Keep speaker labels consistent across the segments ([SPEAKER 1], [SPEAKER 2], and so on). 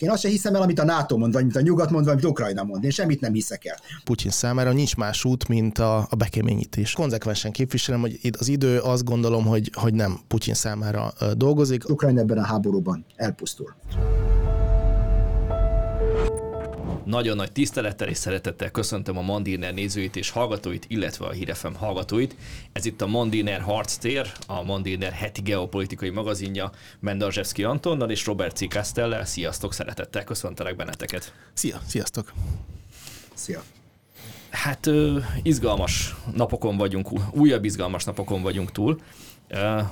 [SPEAKER 1] Én azt sem hiszem el, amit a NATO mond, vagy amit a nyugat mond, vagy amit Ukrajna mond. Én semmit nem hiszek el.
[SPEAKER 2] Putyin számára nincs más út, mint a, a bekeményítés. Konzekvensen képviselem, hogy itt az idő azt gondolom, hogy, hogy nem Putyin számára dolgozik.
[SPEAKER 1] Ukrajna ebben a háborúban elpusztul.
[SPEAKER 3] Nagyon nagy tisztelettel és szeretettel köszöntöm a Mandiner nézőit és hallgatóit, illetve a Hírefem hallgatóit. Ez itt a Mandiner Harctér, a Mandiner heti geopolitikai magazinja Mendarzsevszki Antonnal és Robert C. Castellel. Sziasztok, szeretettel köszöntelek benneteket.
[SPEAKER 2] Szia, sziasztok.
[SPEAKER 1] Szia.
[SPEAKER 3] Hát izgalmas napokon vagyunk, újabb izgalmas napokon vagyunk túl.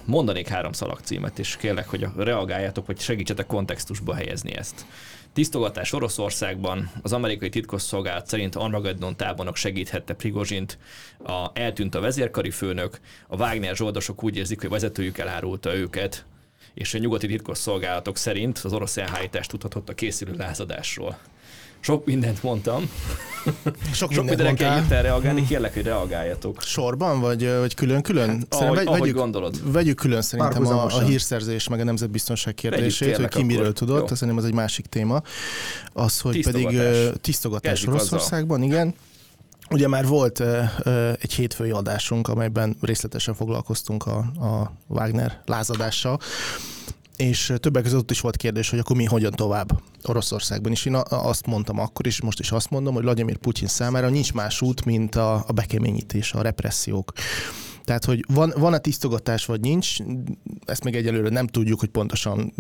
[SPEAKER 3] Mondanék három szalagcímet, és kérlek, hogy reagáljátok, vagy segítsetek kontextusba helyezni ezt. Tisztogatás Oroszországban. Az amerikai titkosszolgálat szerint Armageddon tábornok segíthette Prigozsint, a, eltűnt a vezérkari főnök, a Wagner zsoldosok úgy érzik, hogy vezetőjük elárulta őket, és a nyugati titkosszolgálatok szerint az orosz elhárítást tudhatott a készülő lázadásról. Sok mindent mondtam.
[SPEAKER 2] Sok,
[SPEAKER 3] Sok
[SPEAKER 2] mindenre
[SPEAKER 3] kell jöttel reagálni, hmm. kérlek, hogy reagáljatok.
[SPEAKER 2] Sorban, vagy, vagy külön-külön?
[SPEAKER 3] Hát, ahogy, vegy, ahogy vegyük, gondolod.
[SPEAKER 2] Vegyük külön szerintem a, a hírszerzés, meg a nemzetbiztonság kérdését, hogy ki miről tudott, azt szerintem az egy másik téma. Az, hogy tisztogatás. pedig tisztogatás Oroszországban, igen. Ugye már volt uh, egy hétfői adásunk, amelyben részletesen foglalkoztunk a, a Wagner lázadással, és többek között is volt kérdés, hogy akkor mi hogyan tovább Oroszországban. És én azt mondtam akkor is, most is azt mondom, hogy Vladimir Putyin számára nincs más út, mint a, a bekeményítés, a repressziók. Tehát, hogy van, van a tisztogatás, vagy nincs, ezt még egyelőre nem tudjuk, hogy pontosan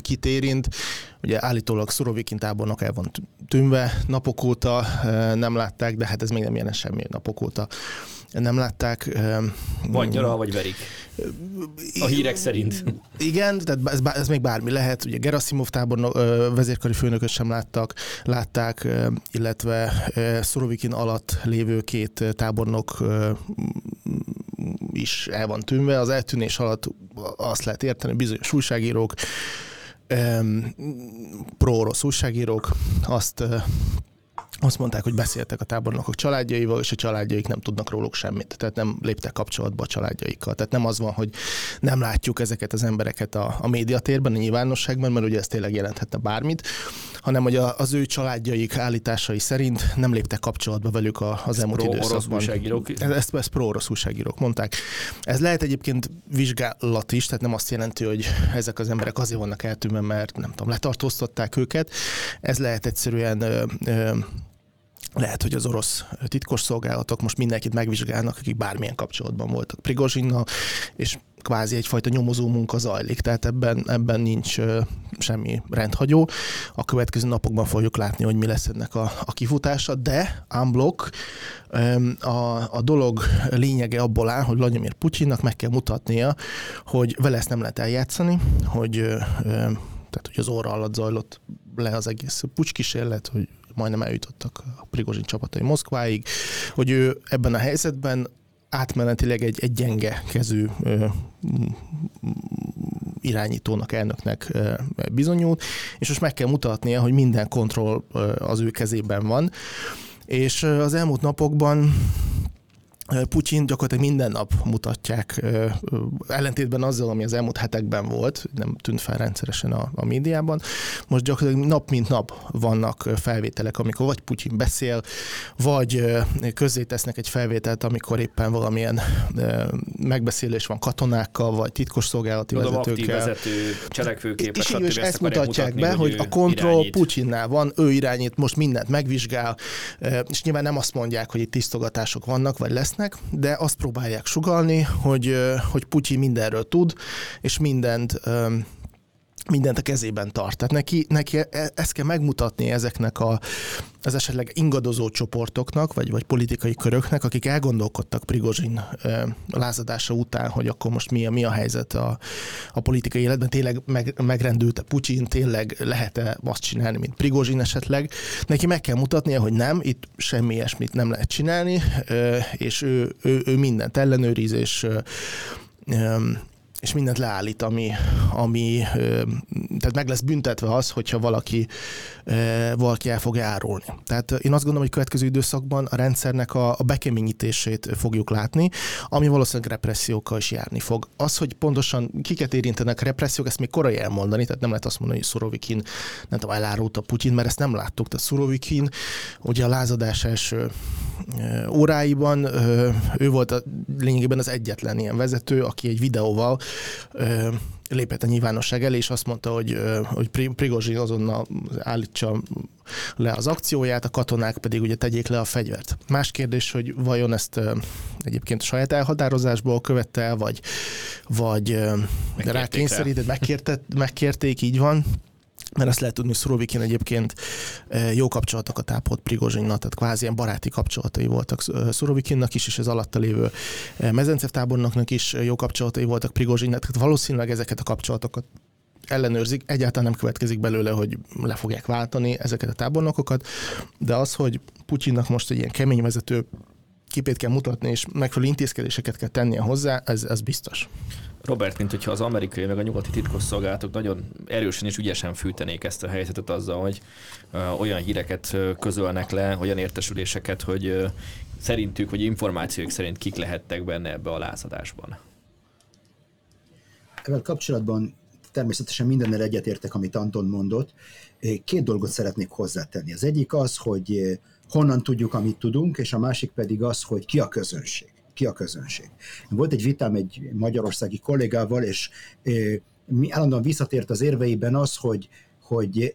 [SPEAKER 2] kit érint. Ugye állítólag Szorovikin tábornok el van tűnve napok óta, nem látták, de hát ez még nem jelent semmi napok óta nem látták.
[SPEAKER 3] Vagy nyara, vagy verik. A hírek szerint.
[SPEAKER 2] Igen, tehát ez, ez még bármi lehet. Ugye Gerasimov tábornok, vezérkari főnököt sem láttak, látták, illetve Szorovikin alatt lévő két tábornok is el van tűnve. Az eltűnés alatt azt lehet érteni, bizonyos újságírók, pro-orosz újságírók azt azt mondták, hogy beszéltek a tábornokok családjaival, és a családjaik nem tudnak róluk semmit. Tehát nem léptek kapcsolatba a családjaikkal. Tehát nem az van, hogy nem látjuk ezeket az embereket a, a médiatérben, a nyilvánosságban, mert ugye ez tényleg jelenthetne bármit, hanem hogy a, az ő családjaik állításai szerint nem léptek kapcsolatba velük a, az elmúlt időszakban. Ez, ezt, ezt pro-orosz újságírók mondták. Ez lehet egyébként vizsgálat is, tehát nem azt jelenti, hogy ezek az emberek azért vannak eltűnve, mert nem tudom, letartóztatták őket. Ez lehet egyszerűen ö, ö, lehet, hogy az orosz titkos szolgálatok most mindenkit megvizsgálnak, akik bármilyen kapcsolatban voltak Prigozsinnal, és kvázi egyfajta nyomozó munka zajlik, tehát ebben, ebben nincs uh, semmi rendhagyó. A következő napokban fogjuk látni, hogy mi lesz ennek a, a kifutása, de unblock um, a, a dolog lényege abból áll, hogy Vladimir Putyinnak meg kell mutatnia, hogy vele ezt nem lehet eljátszani, hogy uh, tehát, hogy az óra alatt zajlott le az egész pucskísérlet, hogy majdnem eljutottak a Prigozsin csapatai Moszkváig, hogy ő ebben a helyzetben átmenetileg egy, egy gyenge kezű ö, irányítónak, elnöknek ö, bizonyult, és most meg kell mutatnia, hogy minden kontroll ö, az ő kezében van. És az elmúlt napokban Putyin gyakorlatilag minden nap mutatják, ellentétben azzal, ami az elmúlt hetekben volt, nem tűnt fel rendszeresen a, a médiában. Most gyakorlatilag nap mint nap vannak felvételek, amikor vagy Putyin beszél, vagy közzétesznek egy felvételt, amikor éppen valamilyen megbeszélés van katonákkal, vagy titkos szolgálati
[SPEAKER 3] Tudom,
[SPEAKER 2] vezetőkkel.
[SPEAKER 3] vezető, cselekvőképes,
[SPEAKER 2] és, és ezt mutatják mutatni, be, hogy, hogy a kontroll Putyinnál van, ő irányít, most mindent megvizsgál, és nyilván nem azt mondják, hogy itt tisztogatások vannak, vagy lesz lesznek, de azt próbálják sugalni, hogy, hogy Putyin mindenről tud, és mindent mindent a kezében tart. Tehát neki, neki e, ezt kell megmutatni ezeknek a, az esetleg ingadozó csoportoknak, vagy, vagy politikai köröknek, akik elgondolkodtak Prigozsin lázadása után, hogy akkor most mi a, mi a helyzet a, a politikai életben, tényleg meg, megrendült-e Putyin, tényleg lehet-e azt csinálni, mint Prigozsin esetleg. Neki meg kell mutatnia, hogy nem, itt semmi ilyesmit nem lehet csinálni, és ő, ő, ő mindent ellenőriz, és és mindent leállít, ami, ami tehát meg lesz büntetve az, hogyha valaki, valaki el fog árulni. Tehát én azt gondolom, hogy következő időszakban a rendszernek a, a bekeményítését fogjuk látni, ami valószínűleg repressziókkal is járni fog. Az, hogy pontosan kiket érintenek repressziók, ezt még korai elmondani, tehát nem lehet azt mondani, hogy Szorovikin nem tudom, elárulta Putyin, mert ezt nem láttuk. Tehát Szorovikin ugye a lázadás első óráiban ő volt a, lényegében az egyetlen ilyen vezető, aki egy videóval lépett a nyilvánosság elé, és azt mondta, hogy, hogy Prigozsin azonnal állítsa le az akcióját, a katonák pedig ugye tegyék le a fegyvert. Más kérdés, hogy vajon ezt egyébként a saját elhatározásból követte el, vagy, vagy rákényszerített, megkérték, így van, mert azt lehet tudni, hogy Szorovikin egyébként jó kapcsolatokat ápolt Prigozsinnal, tehát kvázi ilyen baráti kapcsolatai voltak Szorovikinnak is, és az alatta lévő Mezencev tábornoknak is jó kapcsolatai voltak Prigozsinnak, tehát valószínűleg ezeket a kapcsolatokat ellenőrzik, egyáltalán nem következik belőle, hogy le fogják váltani ezeket a tábornokokat, de az, hogy Putyinnak most egy ilyen kemény vezető képét kell mutatni, és megfelelő intézkedéseket kell tennie hozzá, ez, ez biztos.
[SPEAKER 3] Robert, mint hogyha az amerikai meg a nyugati titkosszolgálatok nagyon erősen és ügyesen fűtenék ezt a helyzetet azzal, hogy olyan híreket közölnek le, olyan értesüléseket, hogy szerintük, vagy információk szerint kik lehettek benne ebbe a lázadásban.
[SPEAKER 1] Ezzel kapcsolatban természetesen mindennel egyetértek, amit Anton mondott. Két dolgot szeretnék hozzátenni. Az egyik az, hogy honnan tudjuk, amit tudunk, és a másik pedig az, hogy ki a közönség ki a közönség. Volt egy vitám egy magyarországi kollégával, és mi állandóan visszatért az érveiben az, hogy hogy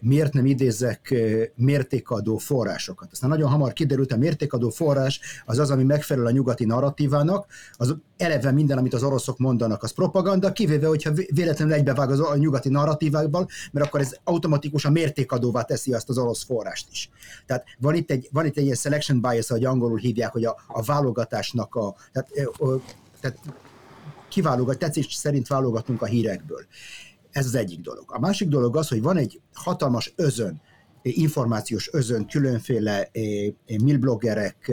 [SPEAKER 1] miért nem idézek mértékadó forrásokat. Aztán nagyon hamar kiderült, a mértékadó forrás az az, ami megfelel a nyugati narratívának, az eleve minden, amit az oroszok mondanak, az propaganda, kivéve, hogyha véletlenül egybevág az a nyugati narratívákban, mert akkor ez automatikusan mértékadóvá teszi azt az orosz forrást is. Tehát van itt egy, van itt egy ilyen selection bias, ahogy angolul hívják, hogy a, a válogatásnak a, tehát, tehát kiválogat, tetszés szerint válogatunk a hírekből. Ez az egyik dolog. A másik dolog az, hogy van egy hatalmas özön, információs özön, különféle milbloggerek,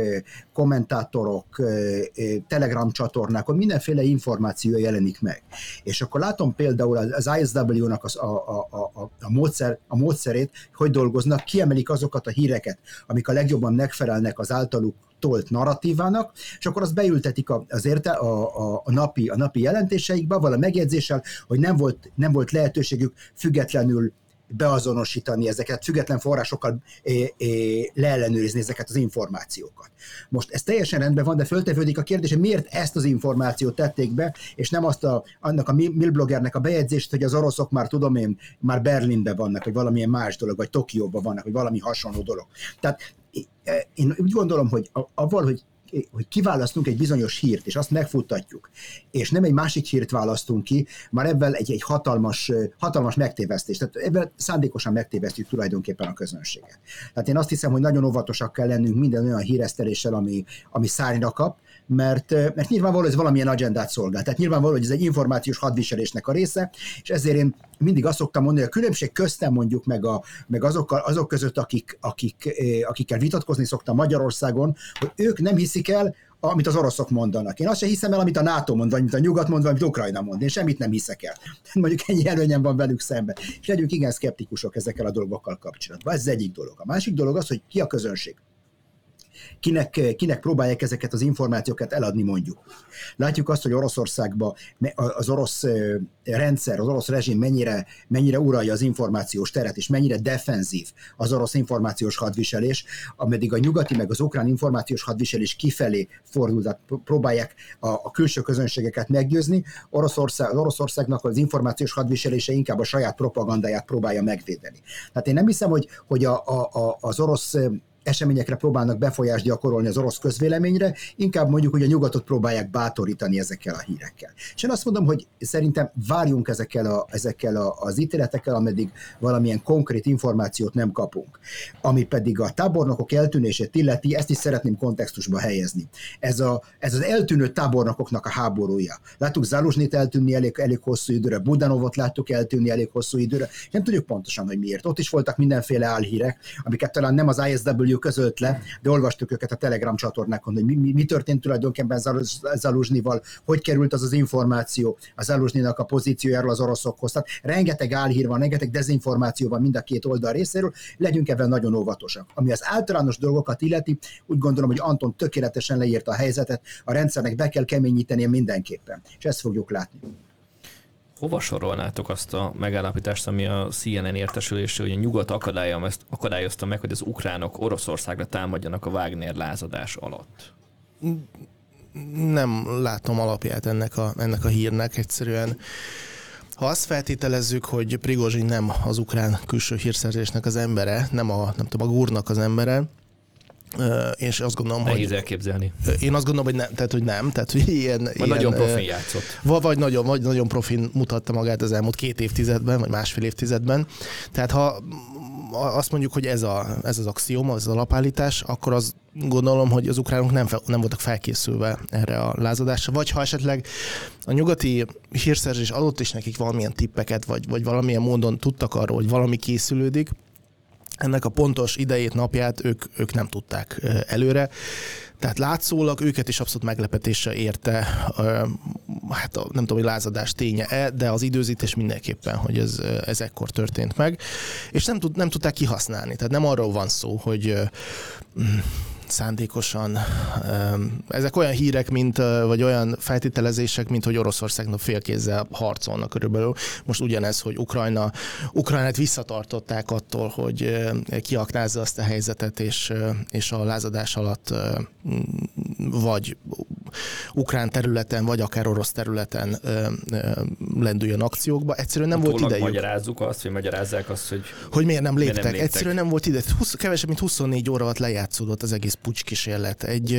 [SPEAKER 1] kommentátorok, telegram csatornák, hogy mindenféle információ jelenik meg. És akkor látom például az ISW-nak az, a, a, a, a, módszer, a módszerét, hogy dolgoznak, kiemelik azokat a híreket, amik a legjobban megfelelnek az általuk tolt narratívának, és akkor azt beültetik az érte a, a, a, napi, a napi jelentéseikbe, vala megjegyzéssel, hogy nem volt, nem volt lehetőségük függetlenül beazonosítani ezeket, független forrásokkal é, é, leellenőrizni ezeket az információkat. Most ez teljesen rendben van, de föltevődik a kérdés, hogy miért ezt az információt tették be, és nem azt a, annak a milbloggernek a bejegyzést, hogy az oroszok már tudom én, már Berlinben vannak, vagy valamilyen más dolog, vagy Tokióban vannak, vagy valami hasonló dolog. Tehát én úgy gondolom, hogy avval, hogy hogy kiválasztunk egy bizonyos hírt, és azt megfuttatjuk, és nem egy másik hírt választunk ki, már ebben egy, egy hatalmas, hatalmas megtévesztés. Tehát ebben szándékosan megtévesztjük tulajdonképpen a közönséget. Tehát én azt hiszem, hogy nagyon óvatosak kell lennünk minden olyan híreszteléssel, ami, ami szárnyra kap, mert, mert nyilvánvaló ez valamilyen agendát szolgál. Tehát nyilvánvaló, hogy ez egy információs hadviselésnek a része, és ezért én mindig azt szoktam mondani, hogy a különbség köztem mondjuk meg, a, meg azokkal, azok között, akik, akik, akikkel vitatkozni szoktam Magyarországon, hogy ők nem hiszik el, amit az oroszok mondanak. Én azt sem hiszem el, amit a NATO mond, vagy amit a nyugat mond, vagy amit Ukrajna mond. Én semmit nem hiszek el. Mondjuk ennyi előnyem van velük szemben. És legyünk igen szkeptikusok ezekkel a dolgokkal kapcsolatban. Ez az egyik dolog. A másik dolog az, hogy ki a közönség kinek, kinek próbálják ezeket az információkat eladni mondjuk. Látjuk azt, hogy Oroszországban az orosz rendszer, az orosz rezsim mennyire, mennyire uralja az információs teret, és mennyire defenzív az orosz információs hadviselés, ameddig a nyugati meg az ukrán információs hadviselés kifelé fordul, tehát próbálják a, a külső közönségeket meggyőzni. Oroszország, az Oroszországnak az információs hadviselése inkább a saját propagandáját próbálja megvédeni. Tehát én nem hiszem, hogy, hogy a, a, a, az orosz eseményekre próbálnak befolyást gyakorolni az orosz közvéleményre, inkább mondjuk, hogy a nyugatot próbálják bátorítani ezekkel a hírekkel. És én azt mondom, hogy szerintem várjunk ezekkel, a, ezekkel a, az ítéletekkel, ameddig valamilyen konkrét információt nem kapunk. Ami pedig a tábornokok eltűnését illeti, ezt is szeretném kontextusba helyezni. Ez, a, ez az eltűnő tábornokoknak a háborúja. Láttuk Zaluzsnit eltűnni elég, elég hosszú időre, Budanovot láttuk eltűnni elég hosszú időre, nem tudjuk pontosan, hogy miért. Ott is voltak mindenféle álhírek, amiket talán nem az ISW Kreml közölt le, de olvastuk őket a Telegram csatornákon, hogy mi, mi, mi történt tulajdonképpen Zaluzsnival, hogy került az az információ a Zaluzsninak a pozíciójáról az oroszokhoz. Tehát rengeteg álhír van, rengeteg dezinformáció van mind a két oldal részéről, legyünk ebben nagyon óvatosak. Ami az általános dolgokat illeti, úgy gondolom, hogy Anton tökéletesen leírta a helyzetet, a rendszernek be kell keményítenie mindenképpen, és ezt fogjuk látni.
[SPEAKER 3] Hova sorolnátok azt a megállapítást, ami a CNN értesülésű, hogy a nyugat akadályozta meg, hogy az ukránok Oroszországra támadjanak a Wagner lázadás alatt?
[SPEAKER 2] Nem látom alapját ennek a, ennek a hírnek. Egyszerűen ha azt feltételezzük, hogy Prigozsin nem az ukrán külső hírszerzésnek az embere, nem a, nem tudom, a gúrnak az embere, és azt gondolom,
[SPEAKER 3] Nehéz
[SPEAKER 2] hogy...
[SPEAKER 3] elképzelni.
[SPEAKER 2] Én azt gondolom, hogy, nem, tehát, hogy nem. Tehát, hogy ilyen, vagy ilyen,
[SPEAKER 3] nagyon profin játszott.
[SPEAKER 2] Vagy, vagy, nagyon, vagy nagyon profin mutatta magát az elmúlt két évtizedben, vagy másfél évtizedben. Tehát ha azt mondjuk, hogy ez, a, ez az axioma, ez az alapállítás, akkor az gondolom, hogy az ukránok nem, fel, nem voltak felkészülve erre a lázadásra, vagy ha esetleg a nyugati hírszerzés adott is nekik valamilyen tippeket, vagy, vagy valamilyen módon tudtak arról, hogy valami készülődik, ennek a pontos idejét, napját ők, ők nem tudták előre. Tehát látszólag őket is abszolút meglepetése érte, hát nem tudom, hogy lázadás ténye-e, de az időzítés mindenképpen, hogy ez, ez ekkor történt meg, és nem, tud, nem tudták kihasználni. Tehát nem arról van szó, hogy szándékosan. Ezek olyan hírek, mint, vagy olyan feltételezések, mint hogy Oroszországnak félkézzel harcolnak körülbelül. Most ugyanez, hogy Ukrajna, Ukrajnát visszatartották attól, hogy kiaknázza azt a helyzetet, és, és a lázadás alatt vagy ukrán területen, vagy akár orosz területen lendüljön akciókba. Egyszerűen nem
[SPEAKER 3] Utólag
[SPEAKER 2] volt idejük.
[SPEAKER 3] magyarázzuk azt, vagy magyarázzák azt, hogy...
[SPEAKER 2] Hogy miért nem léptek. Miért nem léptek. Egyszerűen nem volt ide. 20, kevesebb, mint 24 óra alatt lejátszódott az egész pucs kísérlet. Egy,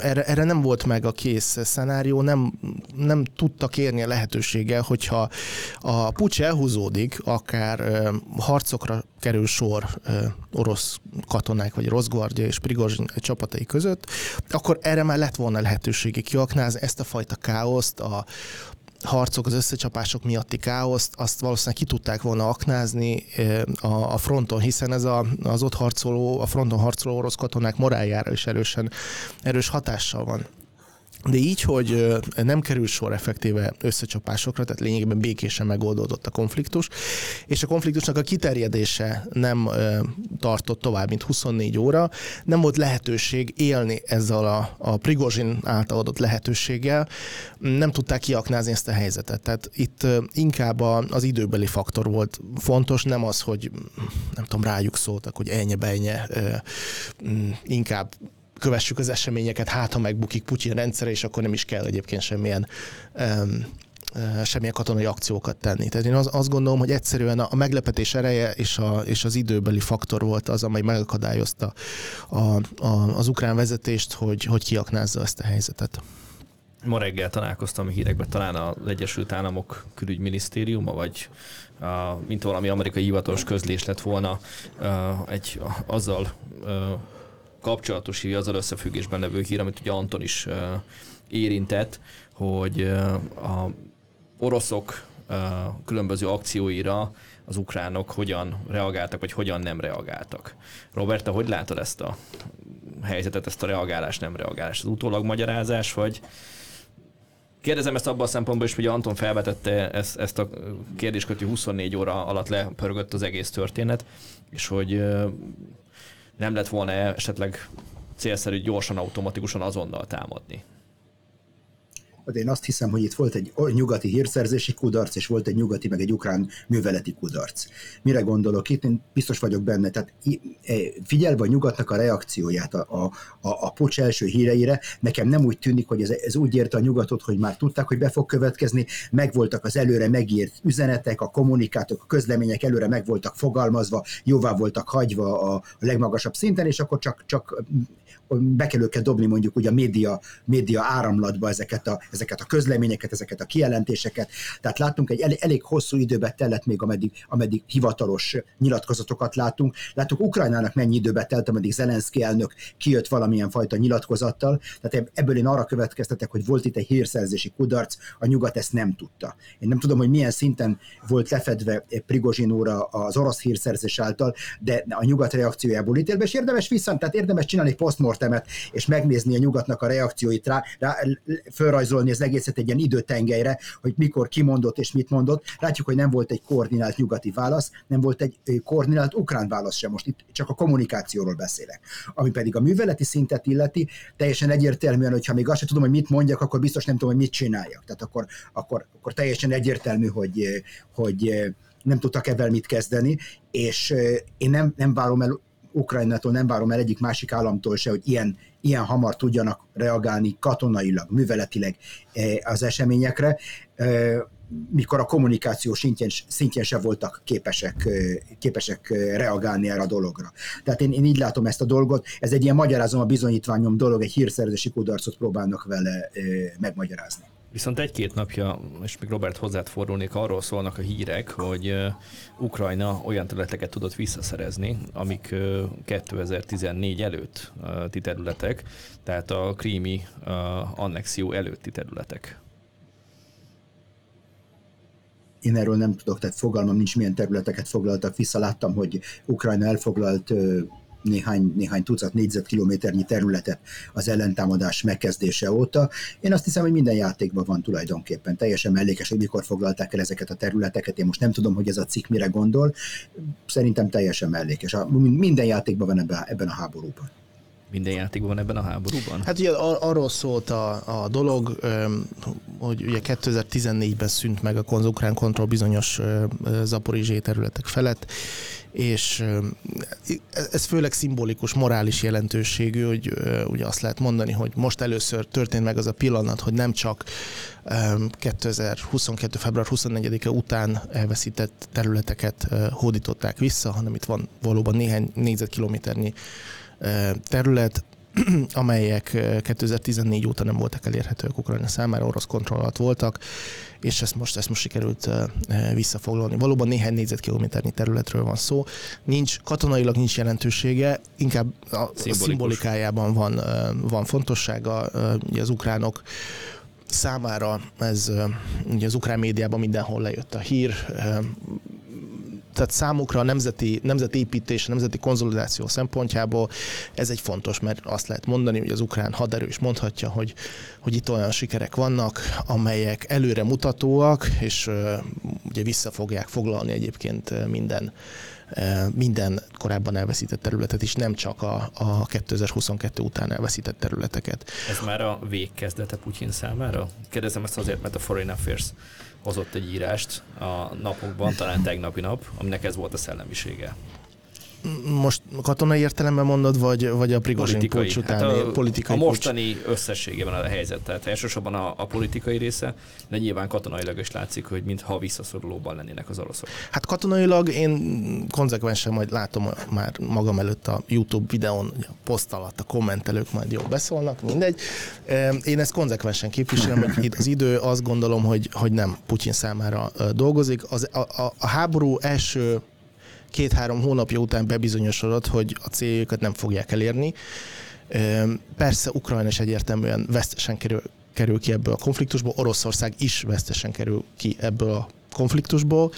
[SPEAKER 2] erre, erre nem volt meg a kész szenárió, nem, nem tudtak érni a lehetőséggel, hogyha a pucs elhúzódik, akár harcokra kerül sor orosz katonák, vagy orosz gvardja és Prigozsin csapatai között, akkor erre már lett volna lehetősége kiaknázni ezt a fajta káoszt, a, harcok, az összecsapások miatti káoszt, azt valószínűleg ki tudták volna aknázni a, fronton, hiszen ez a, az ott harcoló, a fronton harcoló orosz katonák moráljára is erősen, erős hatással van. De így, hogy nem kerül sor effektíve összecsapásokra, tehát lényegében békésen megoldódott a konfliktus, és a konfliktusnak a kiterjedése nem tartott tovább, mint 24 óra, nem volt lehetőség élni ezzel a, a Prigozsin által adott lehetőséggel, nem tudták kiaknázni ezt a helyzetet. Tehát itt inkább az időbeli faktor volt fontos, nem az, hogy nem tudom, rájuk szóltak, hogy ennyi benye, inkább kövessük az eseményeket, hát ha megbukik Putyin rendszere, és akkor nem is kell egyébként semmilyen um, semmilyen katonai akciókat tenni. Tehát én az, azt gondolom, hogy egyszerűen a, meglepetés ereje és, a, és az időbeli faktor volt az, amely megakadályozta a, a, az ukrán vezetést, hogy, hogy kiaknázza ezt a helyzetet.
[SPEAKER 3] Ma reggel találkoztam a hírekben, talán az Egyesült Államok külügyminisztériuma, vagy a, mint valami amerikai hivatalos közlés lett volna egy azzal kapcsolatos hír, azzal összefüggésben levő hír, amit ugye Anton is érintett, hogy a oroszok különböző akcióira az ukránok hogyan reagáltak, vagy hogyan nem reagáltak. Roberta, hogy látod ezt a helyzetet, ezt a reagálás, nem reagálás? Az utólag magyarázás, vagy Kérdezem ezt abban a szempontból is, hogy Anton felvetette ezt, ezt a kérdéskört, hogy 24 óra alatt lepörgött az egész történet, és hogy nem lett volna esetleg célszerű gyorsan, automatikusan azonnal támadni?
[SPEAKER 1] De én azt hiszem, hogy itt volt egy nyugati hírszerzési kudarc, és volt egy nyugati, meg egy ukrán műveleti kudarc. Mire gondolok itt? Én biztos vagyok benne. Tehát e, figyelve a nyugatnak a reakcióját a, a, a, a pocs első híreire, nekem nem úgy tűnik, hogy ez, ez úgy érte a nyugatot, hogy már tudták, hogy be fog következni, megvoltak az előre megírt üzenetek, a kommunikátok, a közlemények előre meg voltak fogalmazva, jóvá voltak hagyva a legmagasabb szinten, és akkor csak, csak be kell őket dobni mondjuk ugye a média, média áramlatba ezeket a, ezeket a közleményeket, ezeket a kijelentéseket. Tehát láttunk egy elég, elég hosszú időbe tellett még, ameddig, ameddig hivatalos nyilatkozatokat látunk. Láttuk Ukrajnának mennyi időbe telt, ameddig Zelenszky elnök kijött valamilyen fajta nyilatkozattal. Tehát ebből én arra következtetek, hogy volt itt egy hírszerzési kudarc, a nyugat ezt nem tudta. Én nem tudom, hogy milyen szinten volt lefedve Prigozsinóra az orosz hírszerzés által, de a nyugat reakciójából ítélve, és érdemes viszont, tehát érdemes csinálni egy postmortemet, és megnézni a nyugatnak a reakcióit rá, rá fölrajzolni az egészet egy ilyen időtengelyre, hogy mikor kimondott és mit mondott. Látjuk, hogy nem volt egy koordinált nyugati válasz, nem volt egy koordinált ukrán válasz sem. Most itt csak a kommunikációról beszélek. Ami pedig a műveleti szintet illeti, teljesen egyértelműen, hogyha még azt sem tudom, hogy mit mondjak, akkor biztos nem tudom, hogy mit csináljak. Tehát akkor, akkor, akkor teljesen egyértelmű, hogy, hogy nem tudtak ebben mit kezdeni, és én nem, nem várom el Ukrajnától, nem várom el egyik másik államtól se, hogy ilyen, ilyen hamar tudjanak reagálni katonailag, műveletileg az eseményekre, mikor a kommunikáció szintjén, szintjén se voltak képesek, képesek reagálni erre a dologra. Tehát én, én így látom ezt a dolgot, ez egy ilyen magyarázom a bizonyítványom dolog, egy hírszerzési kudarcot próbálnak vele megmagyarázni.
[SPEAKER 3] Viszont egy-két napja, és még Robert hozzád fordulnék, arról szólnak a hírek, hogy Ukrajna olyan területeket tudott visszaszerezni, amik 2014 előtt ti területek, tehát a krími annexió előtti területek.
[SPEAKER 1] Én erről nem tudok, tehát fogalmam nincs, milyen területeket foglaltak vissza. Láttam, hogy Ukrajna elfoglalt néhány, néhány tucat négyzetkilométernyi területet az ellentámadás megkezdése óta. Én azt hiszem, hogy minden játékban van tulajdonképpen. Teljesen mellékes, hogy mikor foglalták el ezeket a területeket. Én most nem tudom, hogy ez a cikk mire gondol. Szerintem teljesen mellékes. Minden játékban van ebben, a háborúban
[SPEAKER 3] minden játékban ebben a háborúban?
[SPEAKER 2] Hát ugye ar- arról szólt a, a dolog, hogy ugye 2014-ben szűnt meg a ukrán kontroll bizonyos zaporizsé területek felett, és ez főleg szimbolikus, morális jelentőségű, hogy ugye azt lehet mondani, hogy most először történt meg az a pillanat, hogy nem csak 2022. február 24-e után elveszített területeket hódították vissza, hanem itt van valóban néhány négyzetkilométernyi terület, amelyek 2014 óta nem voltak elérhetőek Ukrajna számára, orosz kontroll alatt voltak, és ezt most, ezt most sikerült visszafoglalni. Valóban néhány négyzetkilométernyi területről van szó. Nincs, katonailag nincs jelentősége, inkább a, a szimbolikájában van, van fontossága. Ugye az ukránok számára ez ugye az ukrán médiában mindenhol lejött a hír, tehát számukra a nemzeti, nemzeti építés, a nemzeti konszolidáció szempontjából ez egy fontos, mert azt lehet mondani, hogy az ukrán haderő is mondhatja, hogy, hogy itt olyan sikerek vannak, amelyek előre mutatóak, és ugye vissza fogják foglalni egyébként minden minden korábban elveszített területet is, nem csak a, a 2022 után elveszített területeket.
[SPEAKER 3] Ez már a végkezdete Putyin számára? Kérdezem ezt azért, mert a Foreign Affairs hozott egy írást a napokban, talán tegnapi nap, aminek ez volt a szellemisége.
[SPEAKER 2] Most katonai értelemben mondod, vagy, vagy a Prigozsin pucs utáni hát a, politikai
[SPEAKER 3] A mostani pucs? összességében a helyzet, tehát elsősorban a, a politikai része, de nyilván katonailag is látszik, hogy mintha visszaszorulóban lennének az oroszok.
[SPEAKER 2] Hát katonailag én konzekvensen majd látom már magam előtt a YouTube videón, a poszt alatt a kommentelők majd jól beszólnak, mindegy. Én ezt konzekvensen képviselem, hogy itt az idő azt gondolom, hogy, hogy nem Putyin számára dolgozik. Az, a, a, a háború első két-három hónapja után bebizonyosodott, hogy a céljukat nem fogják elérni. Persze Ukrajna is egyértelműen vesztesen kerül, kerül ki ebből a konfliktusból, Oroszország is vesztesen kerül ki ebből a konfliktusból,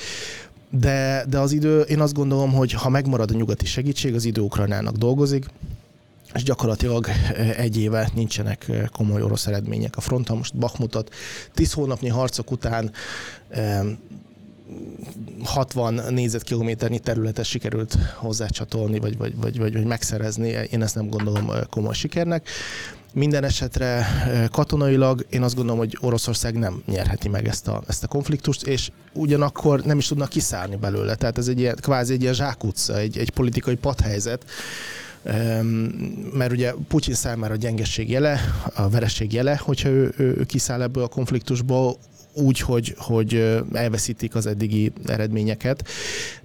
[SPEAKER 2] de, de az idő, én azt gondolom, hogy ha megmarad a nyugati segítség, az idő Ukrajnának dolgozik, és gyakorlatilag egy éve nincsenek komoly orosz eredmények a fronton. Most Bakmutat tíz hónapnyi harcok után 60 négyzetkilométernyi területet sikerült hozzácsatolni, vagy, vagy, vagy, vagy, vagy megszerezni. Én ezt nem gondolom komoly sikernek. Minden esetre katonailag én azt gondolom, hogy Oroszország nem nyerheti meg ezt a, ezt a konfliktust, és ugyanakkor nem is tudnak kiszállni belőle. Tehát ez egy ilyen, kvázi egy ilyen zsákutca, egy, egy politikai padhelyzet, mert ugye Putyin számára a gyengesség jele, a vereség jele, hogyha ő, ő, ő kiszáll ebből a konfliktusból, úgy, hogy, hogy elveszítik az eddigi eredményeket.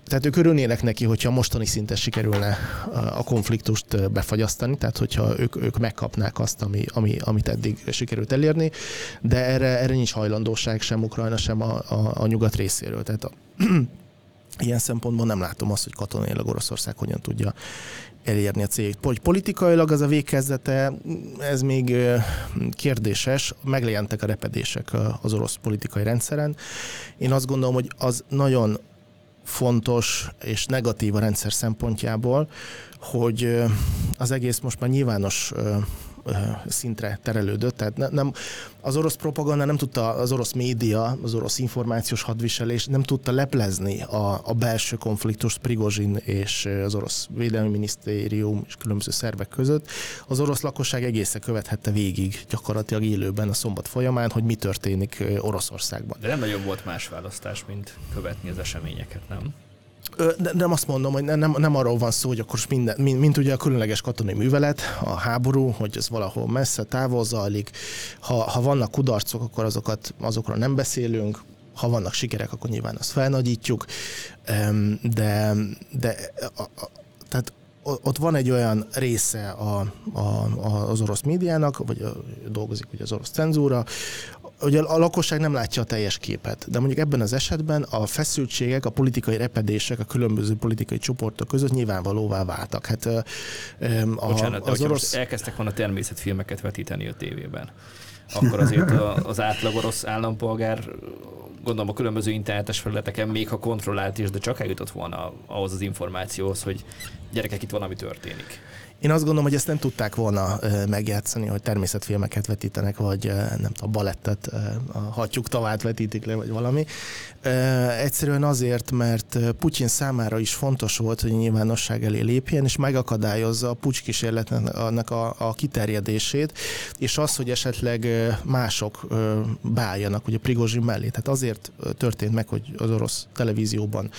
[SPEAKER 2] Tehát ők örülnének neki, hogyha mostani szinten sikerülne a konfliktust befagyasztani, tehát hogyha ők, ők megkapnák azt, ami, ami, amit eddig sikerült elérni, de erre, erre nincs hajlandóság sem Ukrajna, sem a, a, a nyugat részéről. Tehát a, ilyen szempontból nem látom azt, hogy katonailag Oroszország hogyan tudja elérni a célt. Hogy politikailag az a végkezdete, ez még kérdéses, meglejentek a repedések az orosz politikai rendszeren. Én azt gondolom, hogy az nagyon fontos és negatív a rendszer szempontjából, hogy az egész most már nyilvános szintre terelődött. Tehát ne, nem, az orosz propaganda nem tudta, az orosz média, az orosz információs hadviselés nem tudta leplezni a, a belső konfliktust Prigozsin és az orosz védelmi minisztérium és különböző szervek között. Az orosz lakosság egészen követhette végig gyakorlatilag élőben a szombat folyamán, hogy mi történik Oroszországban.
[SPEAKER 3] De nem nagyon volt más választás, mint követni az eseményeket, nem?
[SPEAKER 2] Nem azt mondom, hogy nem, nem arról van szó, hogy akkor minden, mint, mint ugye a különleges katonai művelet, a háború, hogy ez valahol messze, távol zajlik. Ha, ha vannak kudarcok, akkor azokat, azokról nem beszélünk, ha vannak sikerek, akkor nyilván azt felnagyítjuk, de, de a, a, tehát ott van egy olyan része a, a, az orosz médiának, vagy a, dolgozik ugye az orosz cenzúra, ugye a lakosság nem látja a teljes képet, de mondjuk ebben az esetben a feszültségek, a politikai repedések a különböző politikai csoportok között nyilvánvalóvá váltak. Hát, a,
[SPEAKER 3] Bocsánat, az orosz... elkezdtek volna természetfilmeket vetíteni a tévében, akkor azért az átlag orosz állampolgár gondolom a különböző internetes felületeken, még ha kontrollált is, de csak eljutott volna ahhoz az információhoz, hogy gyerekek, itt van, ami történik.
[SPEAKER 2] Én azt gondolom, hogy ezt nem tudták volna megjátszani, hogy természetfilmeket vetítenek, vagy nem tudom, balettet, a hatjuk tavát vetítik le, vagy valami. Egyszerűen azért, mert Putyin számára is fontos volt, hogy nyilvánosság elé lépjen, és megakadályozza a pucs kísérletnek a, a kiterjedését, és az, hogy esetleg mások beálljanak ugye Prigozsin mellé. Tehát azért történt meg, hogy az orosz televízióban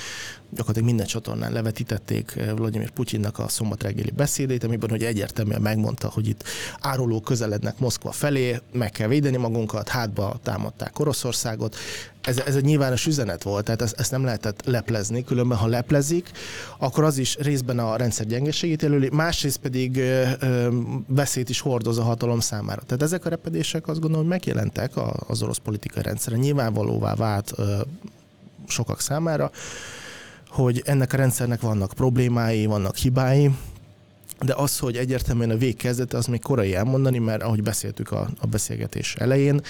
[SPEAKER 2] gyakorlatilag minden csatornán levetítették Vladimir Putyinnak a szombat reggeli beszédét, amiben hogy egyértelműen megmondta, hogy itt áruló közelednek Moszkva felé, meg kell védeni magunkat, hátba támadták Oroszországot. Ez, ez egy nyilvános üzenet volt, tehát ezt, ezt nem lehetett leplezni, különben ha leplezik, akkor az is részben a rendszer gyengeségét jelöli, másrészt pedig ö, ö, veszélyt is hordoz a hatalom számára. Tehát ezek a repedések azt gondolom, hogy megjelentek az orosz politikai rendszeren, nyilvánvalóvá vált ö, sokak számára, hogy ennek a rendszernek vannak problémái, vannak hibái, de az, hogy egyértelműen a végkezdete, az még korai elmondani, mert ahogy beszéltük a, a beszélgetés elején,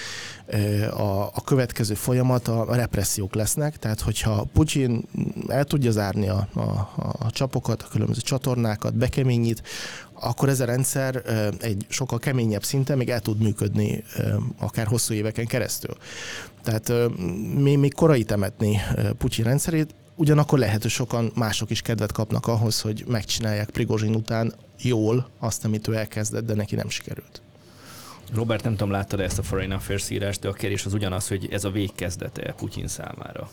[SPEAKER 2] a, a következő folyamat a, repressziók lesznek, tehát hogyha Putyin el tudja zárni a, a, a csapokat, a különböző csatornákat, bekeményít, akkor ez a rendszer egy sokkal keményebb szinten még el tud működni akár hosszú éveken keresztül. Tehát még, még korai temetni Putyin rendszerét, ugyanakkor lehet, hogy sokan mások is kedvet kapnak ahhoz, hogy megcsinálják Prigozsin után jól azt, amit ő elkezdett, de neki nem sikerült.
[SPEAKER 3] Robert, nem tudom, láttad ezt a Foreign Affairs írást, de a kérdés az ugyanaz, hogy ez a végkezdete Putyin számára.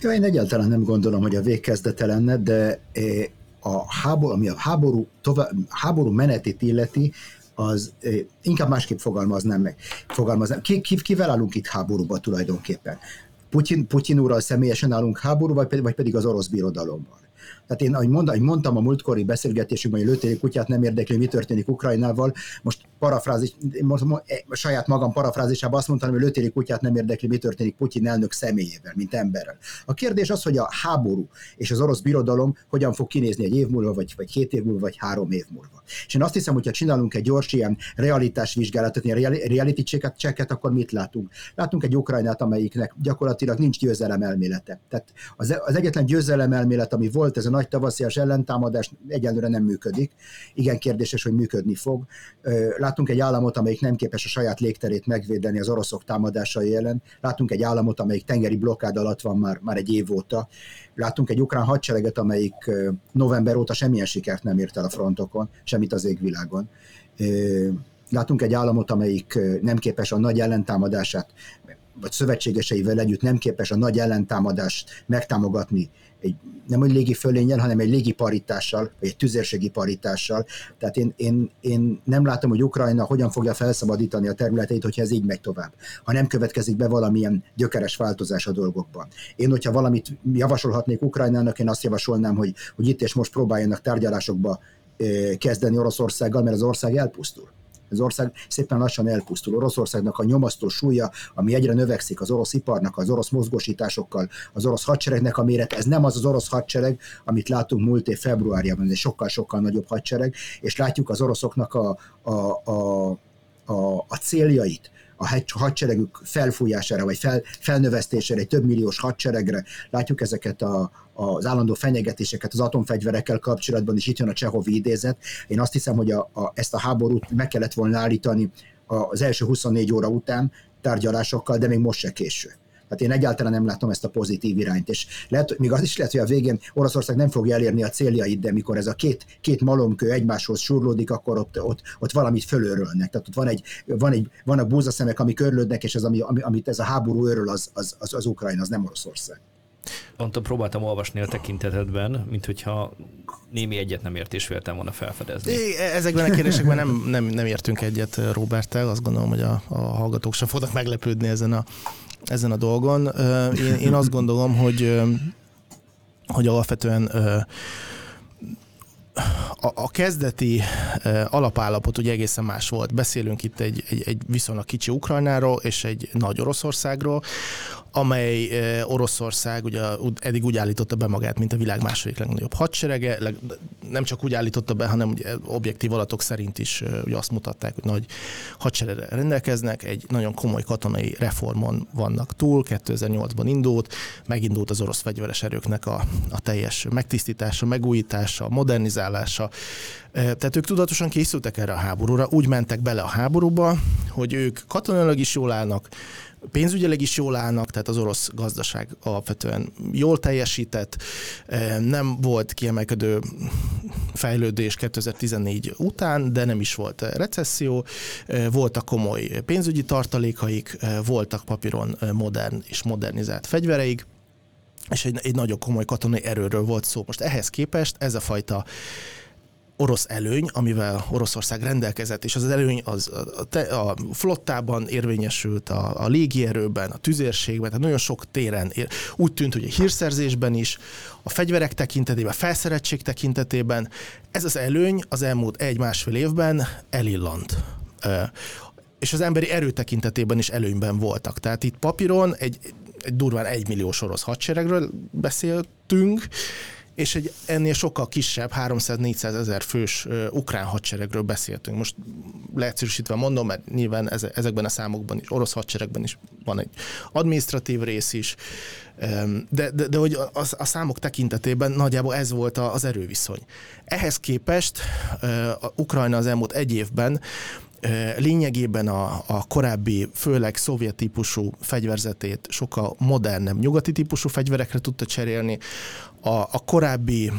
[SPEAKER 1] Ja, én egyáltalán nem gondolom, hogy a végkezdete lenne, de eh, a háború, ami a háború, tovább, háború menetét illeti, az eh, inkább másképp fogalmaznám meg. Fogalmaznám. Ki, ki, kivel állunk itt háborúba tulajdonképpen? Putyin, Putyin úrral személyesen állunk háború, vagy vagy pedig az orosz birodalommal. Tehát én, ahogy, mondtam, ahogy mondtam a múltkori beszélgetésünkben, hogy lőtéri kutyát nem érdekli, mi történik Ukrajnával, most parafrázis, most e, saját magam parafrázisában azt mondtam, hogy lőtéri kutyát nem érdekli, mi történik Putyin elnök személyével, mint emberrel. A kérdés az, hogy a háború és az orosz birodalom hogyan fog kinézni egy év múlva, vagy, vagy két év múlva, vagy három év múlva. És én azt hiszem, hogyha csinálunk egy gyors ilyen realitásvizsgálatot, ilyen reality checket, akkor mit látunk? Látunk egy Ukrajnát, amelyiknek gyakorlatilag nincs győzelem elmélete. Tehát az, az egyetlen győzelem elmélet, ami volt, ez a nagy tavaszias ellentámadás egyelőre nem működik. Igen kérdéses, hogy működni fog. Látunk egy államot, amelyik nem képes a saját légterét megvédeni az oroszok támadásai ellen. Látunk egy államot, amelyik tengeri blokkád alatt van már, már egy év óta. Látunk egy ukrán hadsereget, amelyik november óta semmilyen sikert nem ért el a frontokon, semmit az égvilágon. Látunk egy államot, amelyik nem képes a nagy ellentámadását vagy szövetségeseivel együtt nem képes a nagy ellentámadást megtámogatni egy nem egy légi fölényel, hanem egy légi paritással, vagy egy tüzérségi paritással. Tehát én, én, én nem látom, hogy Ukrajna hogyan fogja felszabadítani a területeit, hogyha ez így megy tovább. Ha nem következik be valamilyen gyökeres változás a dolgokban. Én, hogyha valamit javasolhatnék Ukrajnának, én azt javasolnám, hogy, hogy itt és most próbáljanak tárgyalásokba kezdeni Oroszországgal, mert az ország elpusztul az ország szépen lassan elpusztul. Oroszországnak a nyomasztó súlya, ami egyre növekszik az orosz iparnak, az orosz mozgósításokkal, az orosz hadseregnek a méret, ez nem az az orosz hadsereg, amit látunk múlt év februárjában, ez egy sokkal-sokkal nagyobb hadsereg, és látjuk az oroszoknak a, a, a, a, a céljait, a hadseregük felfújására, vagy fel, felnövesztésére, egy több milliós hadseregre. Látjuk ezeket a, az állandó fenyegetéseket az atomfegyverekkel kapcsolatban, és itt jön a Csehovi idézet. Én azt hiszem, hogy a, a, ezt a háborút meg kellett volna állítani az első 24 óra után tárgyalásokkal, de még most se késő. Tehát én egyáltalán nem látom ezt a pozitív irányt, és lehet, még az is lehet, hogy a végén Oroszország nem fogja elérni a céljait, de mikor ez a két, két malomkő egymáshoz surlódik, akkor ott, ott, ott valamit fölörölnek. Tehát ott van egy, van egy, vannak búzaszemek, amik örlődnek, és az, ami, amit ez a háború örül, az, az, az, az Ukrajna, az nem Oroszország.
[SPEAKER 3] Pont próbáltam olvasni a tekintetedben, mint hogyha némi egyet nem ért és véltem volna felfedezni.
[SPEAKER 2] É, ezekben a kérdésekben nem, nem, nem értünk egyet Roberttel, azt gondolom, hogy a, a hallgatók sem fognak meglepődni ezen a, ezen a dolgon. Én, én azt gondolom, hogy, hogy alapvetően a, a kezdeti alapállapot ugye egészen más volt. Beszélünk itt egy, egy, egy viszonylag kicsi Ukrajnáról és egy nagy Oroszországról amely Oroszország ugye eddig úgy állította be magát, mint a világ második legnagyobb hadserege, nem csak úgy állította be, hanem ugye objektív adatok szerint is ugye azt mutatták, hogy nagy hadseregre rendelkeznek, egy nagyon komoly katonai reformon vannak túl, 2008-ban indult, megindult az orosz fegyveres erőknek a, a teljes megtisztítása, megújítása, modernizálása, tehát ők tudatosan készültek erre a háborúra, úgy mentek bele a háborúba, hogy ők katonailag is jól állnak, pénzügyileg is jól állnak, tehát az orosz gazdaság alapvetően jól teljesített, nem volt kiemelkedő fejlődés 2014 után, de nem is volt recesszió, voltak komoly pénzügyi tartalékaik, voltak papíron modern és modernizált fegyvereik, és egy, egy nagyon komoly katonai erőről volt szó. Most ehhez képest ez a fajta orosz előny, amivel Oroszország rendelkezett, és az előny az a, a flottában érvényesült, a, a légierőben, a tüzérségben, tehát nagyon sok téren ér, úgy tűnt, hogy a hírszerzésben is, a fegyverek tekintetében, a felszereltség tekintetében ez az előny az elmúlt egy-másfél évben elillant és az emberi erő tekintetében is előnyben voltak. Tehát itt papíron egy, egy durván egymilliós orosz hadseregről beszéltünk, és egy ennél sokkal kisebb, 300-400 ezer fős ukrán hadseregről beszéltünk. Most leegyszerűsítve mondom, mert nyilván ezekben a számokban is, orosz hadseregben is van egy administratív rész is, de, de, de hogy a, a számok tekintetében nagyjából ez volt az erőviszony. Ehhez képest a Ukrajna az elmúlt egy évben lényegében a, a korábbi, főleg szovjet típusú fegyverzetét sokkal modernebb nyugati típusú fegyverekre tudta cserélni. A, a korábbi,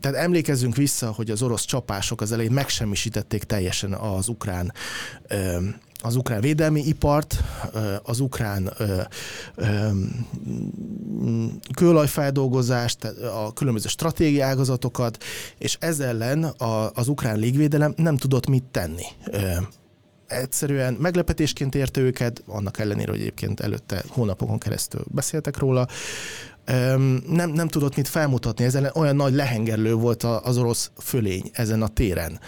[SPEAKER 2] tehát emlékezzünk vissza, hogy az orosz csapások az elején megsemmisítették teljesen az ukrán az ukrán védelmi ipart, az ukrán kőolajfeldolgozást, a különböző stratégiai ágazatokat, és ezzel ellen az ukrán légvédelem nem tudott mit tenni. Egyszerűen meglepetésként érte őket, annak ellenére, hogy egyébként előtte hónapokon keresztül beszéltek róla, nem, nem tudott mit felmutatni, ezzel olyan nagy lehengerlő volt az orosz fölény ezen a téren.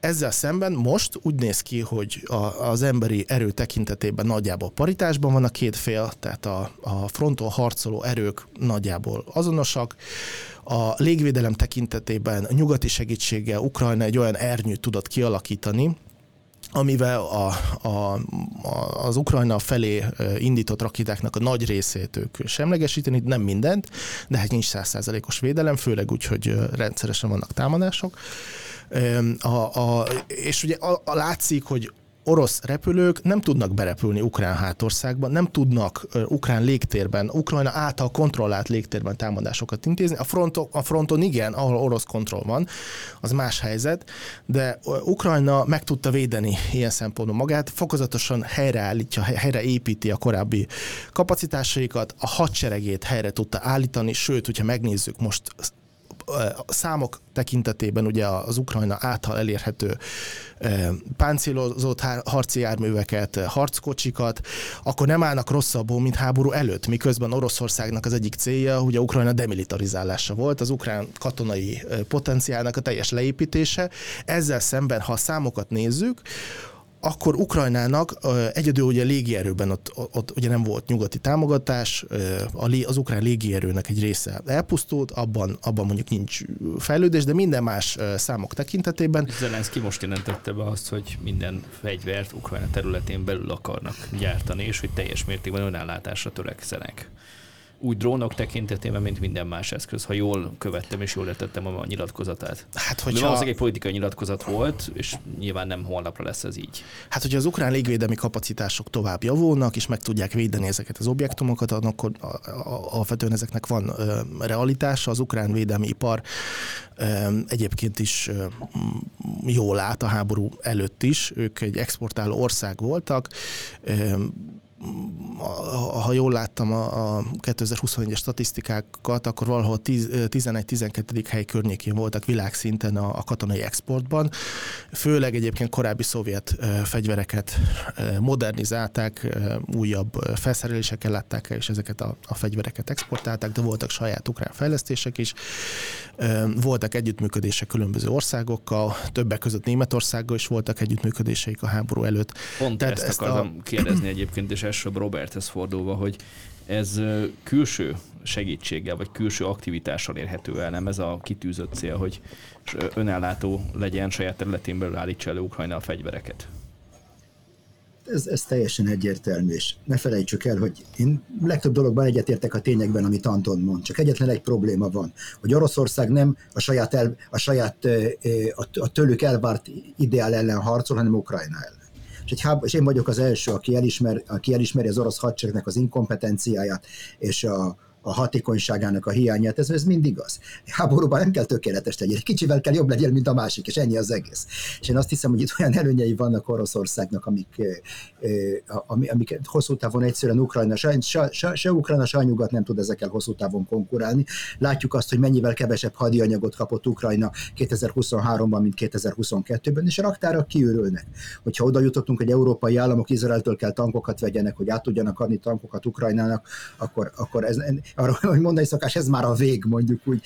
[SPEAKER 2] Ezzel szemben most úgy néz ki, hogy a, az emberi erő tekintetében nagyjából paritásban van a két fél, tehát a, a fronton harcoló erők nagyjából azonosak. A légvédelem tekintetében a nyugati segítséggel Ukrajna egy olyan ernyőt tudott kialakítani, amivel a, a, a, az Ukrajna felé indított rakétáknak a nagy részét ők semlegesíteni, nem mindent, de hát nincs százszázalékos védelem, főleg úgy, hogy rendszeresen vannak támadások. A, a, és ugye a, a látszik, hogy orosz repülők nem tudnak berepülni ukrán hátországban, nem tudnak ukrán légtérben, Ukrajna által kontrollált légtérben támadásokat intézni. A fronton, a fronton igen, ahol orosz kontroll van, az más helyzet, de Ukrajna meg tudta védeni ilyen szempontból magát, fokozatosan helyreállítja, helyreépíti a korábbi kapacitásaikat, a hadseregét helyre tudta állítani, sőt, hogyha megnézzük most a számok tekintetében ugye az Ukrajna által elérhető páncélozott harci járműveket, harckocsikat, akkor nem állnak rosszabbul, mint háború előtt, miközben Oroszországnak az egyik célja, ugye Ukrajna demilitarizálása volt, az ukrán katonai potenciálnak a teljes leépítése. Ezzel szemben, ha a számokat nézzük, akkor Ukrajnának egyedül ugye légierőben ott, ott ugye nem volt nyugati támogatás, az ukrán légierőnek egy része elpusztult, abban, abban mondjuk nincs fejlődés, de minden más számok tekintetében.
[SPEAKER 3] Zelenszky most jelentette be azt, hogy minden fegyvert Ukrajna területén belül akarnak gyártani, és hogy teljes mértékben önállátásra törekszenek úgy drónok tekintetében, mint minden más eszköz, ha jól követtem és jól értettem a nyilatkozatát. Hát, hogyha... az egy politikai nyilatkozat volt, és nyilván nem holnapra lesz ez így.
[SPEAKER 2] Hát, hogyha az ukrán légvédelmi kapacitások tovább javulnak, és meg tudják védeni ezeket az objektumokat, akkor alapvetően ezeknek van realitása. Az ukrán védelmi ipar egyébként is jól lát a háború előtt is. Ők egy exportáló ország voltak, ha jól láttam a, a 2021-es statisztikákat, akkor valahol 11-12. hely környékén voltak világszinten a, a katonai exportban. Főleg egyébként korábbi szovjet fegyvereket modernizálták, újabb felszerelésekkel látták el, és ezeket a, a fegyvereket exportálták, de voltak saját ukrán fejlesztések is. Voltak együttműködések különböző országokkal, többek között Németországgal is voltak együttműködéseik a háború előtt.
[SPEAKER 3] Pont Tehát ezt, ezt akartam a... kérdezni egyébként, és elsőbb Roberthez fordulva, hogy ez külső segítséggel, vagy külső aktivitással érhető el, nem? Ez a kitűzött cél, hogy önállátó legyen, saját területén belül állítsa elő Ukrajna a fegyvereket?
[SPEAKER 1] Ez, ez teljesen egyértelmű, és ne felejtsük el, hogy én legtöbb dologban egyetértek a tényekben, amit Anton mond, csak egyetlen egy probléma van, hogy Oroszország nem a saját, el, a, saját a, a tőlük elvárt ideál ellen harcol, hanem Ukrajna ellen egy és én vagyok az első, aki, elismer, aki elismeri az orosz hadseregnek az inkompetenciáját és a, a hatékonyságának a hiányát, ez, ez mind igaz. Háborúban nem kell tökéletes legyen, egy kicsivel kell jobb legyen, mint a másik, és ennyi az egész. És én azt hiszem, hogy itt olyan előnyei vannak Oroszországnak, amik, amik hosszú távon egyszerűen Ukrajna, se, se, se, Ukrajna, se nyugat nem tud ezekkel hosszú távon konkurálni. Látjuk azt, hogy mennyivel kevesebb hadianyagot kapott Ukrajna 2023-ban, mint 2022-ben, és a raktárak kiürülnek. Hogyha oda jutottunk, hogy európai államok Izraeltől kell tankokat vegyenek, hogy át tudjanak adni tankokat Ukrajnának, akkor, akkor ez, arra, hogy mondani szokás, ez már a vég, mondjuk úgy,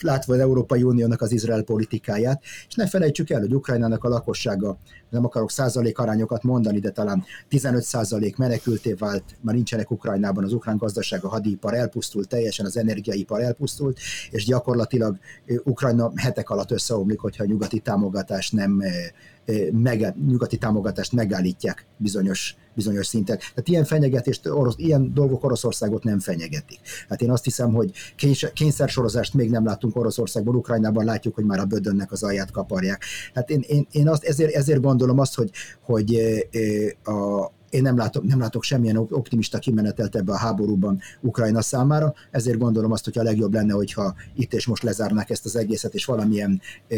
[SPEAKER 1] látva az Európai Uniónak az Izrael politikáját, és ne felejtsük el, hogy Ukrajnának a lakossága, nem akarok százalék arányokat mondani, de talán 15 százalék menekülté vált, már nincsenek Ukrajnában, az ukrán gazdaság, a hadipar elpusztult, teljesen az energiaipar elpusztult, és gyakorlatilag Ukrajna hetek alatt összeomlik, hogyha a nyugati támogatást nem meg, nyugati támogatást megállítják bizonyos, bizonyos szinten. Tehát ilyen fenyegetést, orosz, ilyen dolgok Oroszországot nem fenyegetik. Hát én azt hiszem, hogy kényszersorozást még nem látunk Oroszországban, Ukrajnában látjuk, hogy már a bödönnek az alját kaparják. Hát én, én, én azt, ezért, ezért gondolom azt, hogy, hogy a, én nem látok, nem látok semmilyen optimista kimenetelt ebbe a háborúban Ukrajna számára, ezért gondolom azt, hogy a legjobb lenne, hogyha itt és most lezárnák ezt az egészet, és valamilyen e,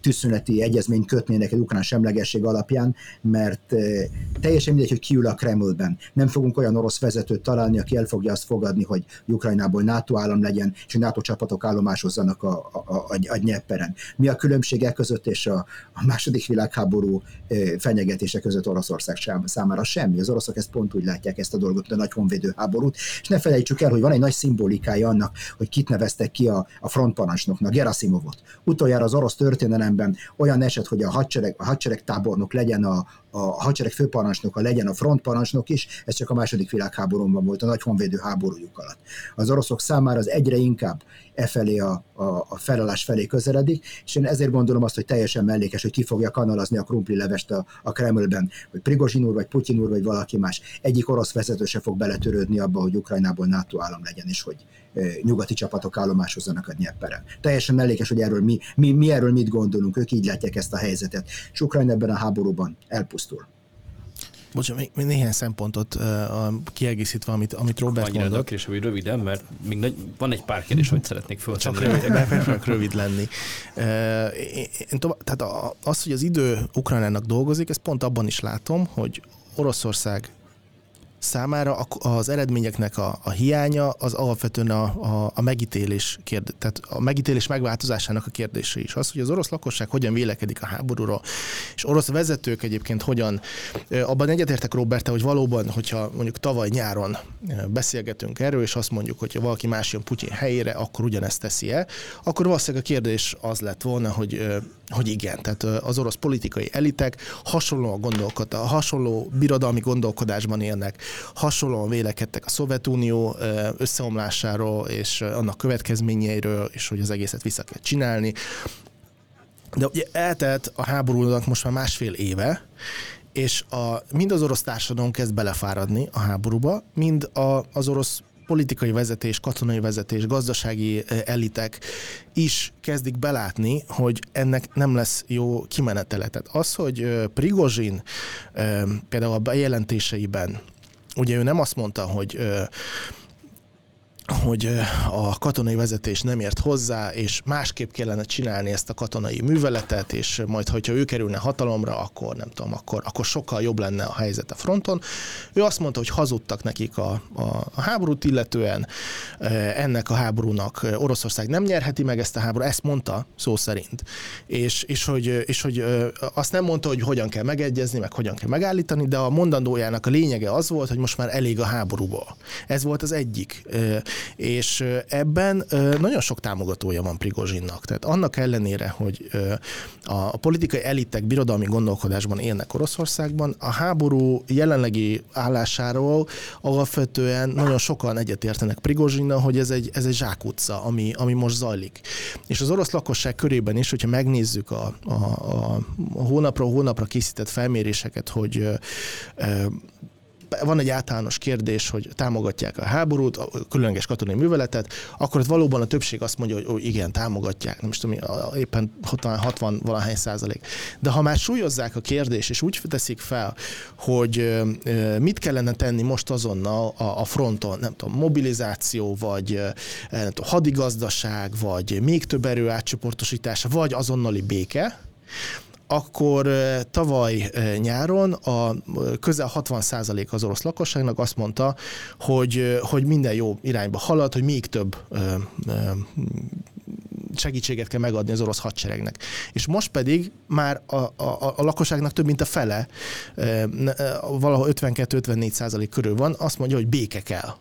[SPEAKER 1] tűzszüneti egyezményt kötnének egy ukrán semlegesség alapján, mert e, teljesen mindegy, hogy kiül a Kremlben. Nem fogunk olyan orosz vezetőt találni, aki el fogja azt fogadni, hogy Ukrajnából NATO állam legyen, és hogy NATO csapatok állomásozzanak a, a, a, a Nyepperen. Mi a különbség e között és a, a második világháború e, fenyegetése között Oroszország számára? Semmi. Az oroszok ezt pont úgy látják ezt a dolgot, a nagy honvédő háborút, és ne felejtsük el, hogy van egy nagy szimbolikája annak, hogy kit neveztek ki a, a frontparancsnoknak, Gerasimovot. Utoljára az orosz történelemben olyan eset, hogy a hadsereg, a hadsereg tábornok legyen a, a hadsereg főparancsnoka legyen a frontparancsnok is, ez csak a második világháborúban volt, a nagy honvédő háborújuk alatt. Az oroszok számára az egyre inkább e felé a, a, a felállás felé közeledik, és én ezért gondolom azt, hogy teljesen mellékes, hogy ki fogja kanalazni a krumpli levest a, a Kremlben, hogy Prigozsin úr, vagy Putyin úr, vagy valaki más. Egyik orosz vezető se fog beletörődni abba, hogy Ukrajnából NATO állam legyen, és hogy nyugati csapatok állomásozzanak a Dniepperen. Teljesen mellékes, hogy erről mi, mi, mi erről mit gondolunk, ők így látják ezt a helyzetet. És Ukrajna ebben a háborúban elpusztul.
[SPEAKER 2] Bocsánat, még, még néhány szempontot uh, kiegészítve, amit, amit Robert
[SPEAKER 3] Annyira
[SPEAKER 2] mondott.
[SPEAKER 3] Annyira hogy röviden, mert még nagy, van egy pár kérdés, amit szeretnék föltenni.
[SPEAKER 2] Csak rövid, megpróbálok rövid lenni. Uh, én, én tovább, tehát a, az, hogy az idő Ukrajnának dolgozik, ezt pont abban is látom, hogy Oroszország számára az eredményeknek a, a hiánya az alapvetően a, a, a megítélés kérd, tehát a megítélés megváltozásának a kérdése is. Az, hogy az orosz lakosság hogyan vélekedik a háborúról, és orosz vezetők egyébként hogyan, abban egyetértek Robert, hogy valóban, hogyha mondjuk tavaly nyáron beszélgetünk erről, és azt mondjuk, hogy valaki más jön Putyin helyére, akkor ugyanezt teszi-e, akkor valószínűleg a kérdés az lett volna, hogy hogy igen, tehát az orosz politikai elitek hasonlóan gondolkodtak, hasonló birodalmi gondolkodásban élnek, hasonlóan vélekedtek a Szovjetunió összeomlásáról és annak következményeiről, és hogy az egészet vissza kell csinálni. De ugye eltelt a háborúnak most már másfél éve, és a, mind az orosz társadalom kezd belefáradni a háborúba, mind a, az orosz politikai vezetés, katonai vezetés, gazdasági elitek is kezdik belátni, hogy ennek nem lesz jó kimenetele. Tehát az, hogy Prigozsin például a bejelentéseiben, ugye ő nem azt mondta, hogy hogy a katonai vezetés nem ért hozzá, és másképp kellene csinálni ezt a katonai műveletet, és majd, hogyha ő kerülne hatalomra, akkor nem tudom, akkor, akkor sokkal jobb lenne a helyzet a fronton. Ő azt mondta, hogy hazudtak nekik a, a, a háborút illetően, ennek a háborúnak Oroszország nem nyerheti meg ezt a háborút, ezt mondta szó szerint. És, és, hogy, és hogy azt nem mondta, hogy hogyan kell megegyezni, meg hogyan kell megállítani, de a mondandójának a lényege az volt, hogy most már elég a háborúból. Ez volt az egyik és ebben nagyon sok támogatója van Prigozsinnak. Tehát annak ellenére, hogy a politikai elitek birodalmi gondolkodásban élnek Oroszországban, a háború jelenlegi állásáról alapvetően nagyon sokan egyetértenek Prigozsinnal, hogy ez egy, ez egy zsákutca, ami, ami most zajlik. És az orosz lakosság körében is, hogyha megnézzük a, a, a hónapról hónapra készített felméréseket, hogy van egy általános kérdés, hogy támogatják a háborút, a különleges katonai műveletet, akkor ott valóban a többség azt mondja, hogy ó, igen, támogatják, nem tudom, éppen 60, 60 valahány százalék. De ha már súlyozzák a kérdést, és úgy teszik fel, hogy mit kellene tenni most azonnal a, fronton, nem tudom, mobilizáció, vagy nem tudom, hadigazdaság, vagy még több erő átcsoportosítása, vagy azonnali béke, akkor tavaly nyáron a közel 60% az orosz lakosságnak azt mondta, hogy, hogy minden jó irányba halad, hogy még több segítséget kell megadni az orosz hadseregnek. És most pedig már a, a, a lakosságnak több mint a fele, valahol 52-54 százalék körül van, azt mondja, hogy béke kell.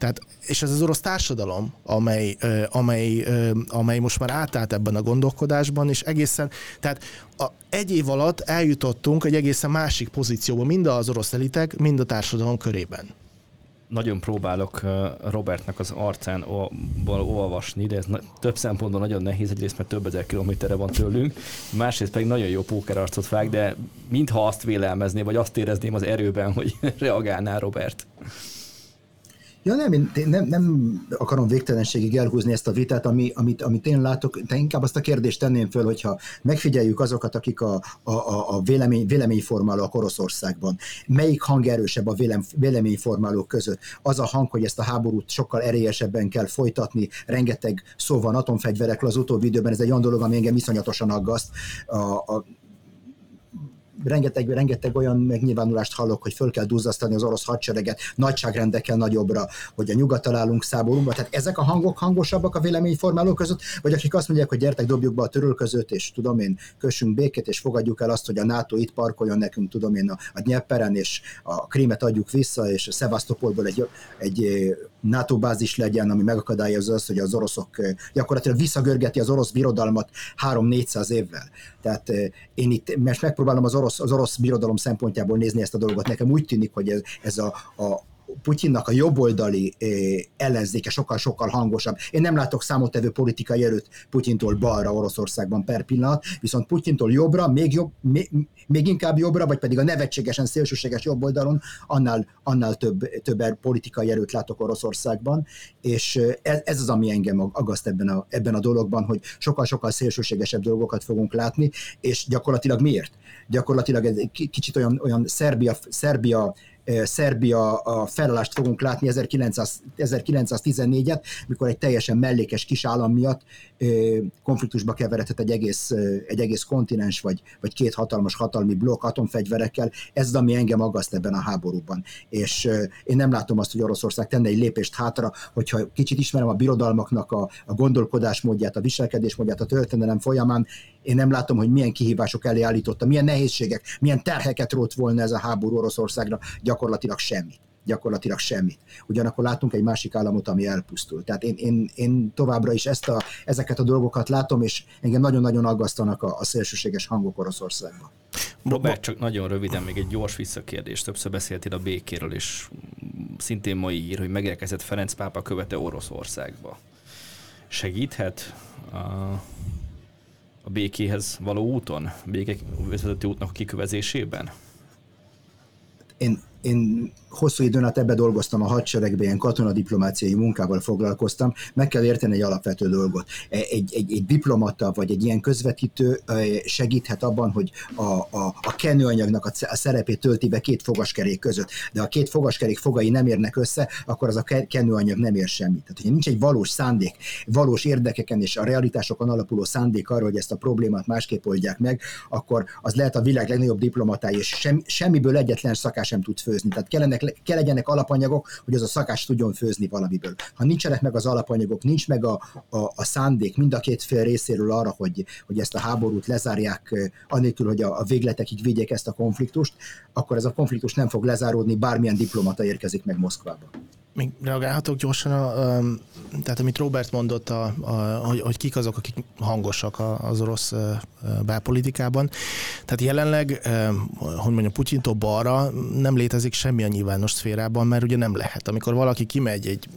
[SPEAKER 2] Tehát, és ez az orosz társadalom, amely, amely, amely most már átállt ebben a gondolkodásban, és egészen, tehát a, egy év alatt eljutottunk egy egészen másik pozícióba, mind az orosz elitek, mind a társadalom körében
[SPEAKER 3] nagyon próbálok Robertnek az arcán olvasni, de ez több szempontból nagyon nehéz, egyrészt mert több ezer kilométerre van tőlünk, másrészt pedig nagyon jó pókerarcot vág, de mintha azt vélelmezné, vagy azt érezném az erőben, hogy reagálná Robert.
[SPEAKER 1] Ja nem, én nem, nem akarom végtelenségig elhúzni ezt a vitát, ami, amit, amit én látok, de inkább azt a kérdést tenném föl, hogyha megfigyeljük azokat, akik a, a, a vélemény, véleményformálók Oroszországban, melyik hang erősebb a vélem, véleményformálók között? Az a hang, hogy ezt a háborút sokkal erélyesebben kell folytatni, rengeteg szó van atomfegyverekről az utóbbi időben, ez egy olyan dolog, ami engem iszonyatosan aggaszt. A, a, rengeteg, rengeteg olyan megnyilvánulást hallok, hogy föl kell duzzasztani az orosz hadsereget nagyságrendekkel nagyobbra, hogy a nyugat találunk száborúba. Tehát ezek a hangok hangosabbak a véleményformálók között, vagy akik azt mondják, hogy gyertek, dobjuk be a törölközőt, és tudom én, kössünk békét, és fogadjuk el azt, hogy a NATO itt parkoljon nekünk, tudom én, a, a Nyeperen, és a Krímet adjuk vissza, és a Szevasztopolból egy, egy NATO bázis legyen, ami megakadályozza azt, hogy az oroszok gyakorlatilag visszagörgeti az orosz birodalmat 3-400 évvel. Tehát én itt most megpróbálom az orosz, az orosz birodalom szempontjából nézni ezt a dolgot. Nekem úgy tűnik, hogy ez, ez a, a Putyinnak a jobboldali ellenzéke sokkal-sokkal hangosabb. Én nem látok számottevő politikai erőt Putyintól balra Oroszországban per pillanat, viszont Putyintól jobbra, még, jobb, még, még inkább jobbra, vagy pedig a nevetségesen szélsőséges jobboldalon, annál, annál több, több politikai erőt látok Oroszországban, és ez, ez az, ami engem agaszt ebben a, ebben a dologban, hogy sokkal-sokkal szélsőségesebb dolgokat fogunk látni, és gyakorlatilag miért? Gyakorlatilag ez kicsit olyan, olyan Szerbia, Szerbia Szerbia a felállást fogunk látni 1900, 1914-et, mikor egy teljesen mellékes kis állam miatt konfliktusba keveredhet egy egész, egy egész kontinens, vagy, vagy két hatalmas hatalmi blokk atomfegyverekkel. Ez az, ami engem aggaszt ebben a háborúban. És én nem látom azt, hogy Oroszország tenne egy lépést hátra, hogyha kicsit ismerem a birodalmaknak a, a gondolkodásmódját, a viselkedésmódját a történelem folyamán, én nem látom, hogy milyen kihívások elé állította, milyen nehézségek, milyen terheket rót volna ez a háború Oroszországra, gyakorlatilag semmit gyakorlatilag semmit. Ugyanakkor látunk egy másik államot, ami elpusztul. Tehát én, én, én továbbra is ezt a, ezeket a dolgokat látom, és engem nagyon-nagyon aggasztanak a, a szélsőséges hangok Oroszországban.
[SPEAKER 3] Robert, csak nagyon röviden még egy gyors visszakérdés. Többször beszéltél a békéről, és szintén mai ír, hogy megérkezett Ferenc pápa követe Oroszországba. Segíthet a, a békéhez való úton, békevezető útnak a kikövezésében?
[SPEAKER 1] Én, én hosszú időn át ebbe dolgoztam a hadseregben, ilyen katonadiplomáciai munkával foglalkoztam, meg kell érteni egy alapvető dolgot. E, egy, egy, egy diplomata vagy egy ilyen közvetítő e, segíthet abban, hogy a, a, a kenőanyagnak a szerepét tölti be két fogaskerék között, de a két fogaskerék fogai nem érnek össze, akkor az a kenőanyag nem ér semmit. Tehát, hogyha nincs egy valós szándék, valós érdekeken és a realitásokon alapuló szándék arra, hogy ezt a problémát másképp oldják meg, akkor az lehet a világ legnagyobb diplomatája, és sem, semmiből egyetlen szakás sem tud főzni. Tehát kellene legyenek, kell legyenek alapanyagok, hogy az a szakás tudjon főzni valamiből. Ha nincsenek meg az alapanyagok, nincs meg a, a, a szándék mind a két fél részéről arra, hogy, hogy ezt a háborút lezárják, anélkül, hogy a, a végletekig vigyék ezt a konfliktust, akkor ez a konfliktus nem fog lezáródni, bármilyen diplomata érkezik meg Moszkvába.
[SPEAKER 2] Még reagálhatok gyorsan, a, a, tehát amit Robert mondott, a, a, hogy, hogy kik azok, akik hangosak az orosz belpolitikában. Tehát jelenleg, hogy mondjam, Putyintól balra nem létezik semmi a nyilvános szférában, mert ugye nem lehet. Amikor valaki kimegy egy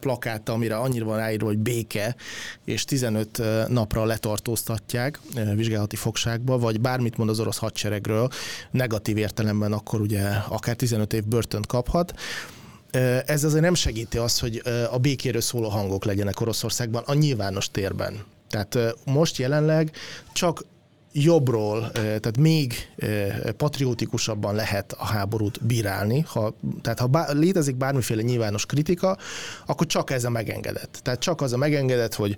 [SPEAKER 2] plakát, amire annyira van ráírva, hogy béke, és 15 napra letartóztatják vizsgálati fogságba, vagy bármit mond az orosz hadseregről, negatív értelemben akkor ugye akár 15 év börtönt kaphat ez azért nem segíti azt, hogy a békéről szóló hangok legyenek Oroszországban a nyilvános térben. Tehát most jelenleg csak jobbról, tehát még patriótikusabban lehet a háborút bírálni. Ha, tehát ha bá, létezik bármiféle nyilvános kritika, akkor csak ez a megengedett. Tehát csak az a megengedett, hogy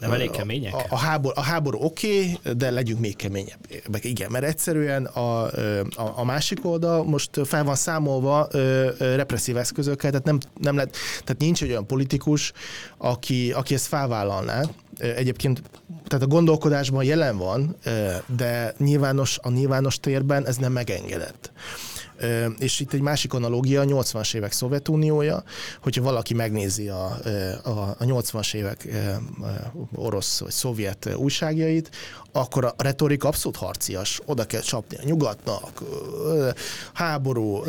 [SPEAKER 3] nem elég kemények?
[SPEAKER 2] A, a háború, a háború oké, okay, de legyünk még keményebbek. Igen, mert egyszerűen a, a, a másik oldal most fel van számolva represszív eszközökkel, tehát nem, nem lehet, tehát nincs egy olyan politikus, aki, aki ezt felvállalná. Egyébként tehát a gondolkodásban jelen van, de nyilvános, a nyilvános térben ez nem megengedett. És itt egy másik analógia, a 80-as évek Szovjetuniója, hogyha valaki megnézi a, a, a 80-as évek orosz vagy szovjet újságjait, akkor a retorika abszolút harcias, oda kell csapni a nyugatnak, háború,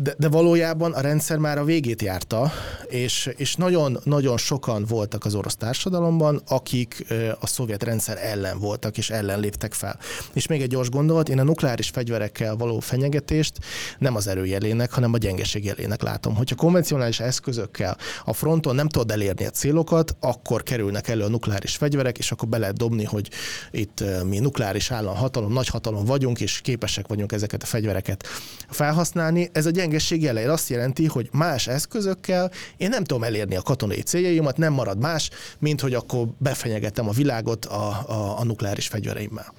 [SPEAKER 2] de, de valójában a rendszer már a végét járta, és, és nagyon-nagyon sokan voltak az orosz társadalomban, akik a szovjet rendszer ellen voltak, és ellen léptek fel. És még egy gyors gondolat, én a nukleáris fegyverekkel való fenyegetést nem az erőjelének, hanem a gyengeség jelének látom. Hogyha konvencionális eszközökkel a fronton nem tudod elérni a célokat, akkor kerülnek elő a nukleáris fegyverek, és akkor be lehet dobni, hogy itt mi nukleáris állam, hatalom, nagy hatalom vagyunk, és képesek vagyunk ezeket a fegyvereket felhasználni. Ez a gyengesség jele azt jelenti, hogy más eszközökkel én nem tudom elérni a katonai céljaimat, nem marad más, mint hogy akkor befenyegetem a világot a, a, a nukleáris fegyvereimmel.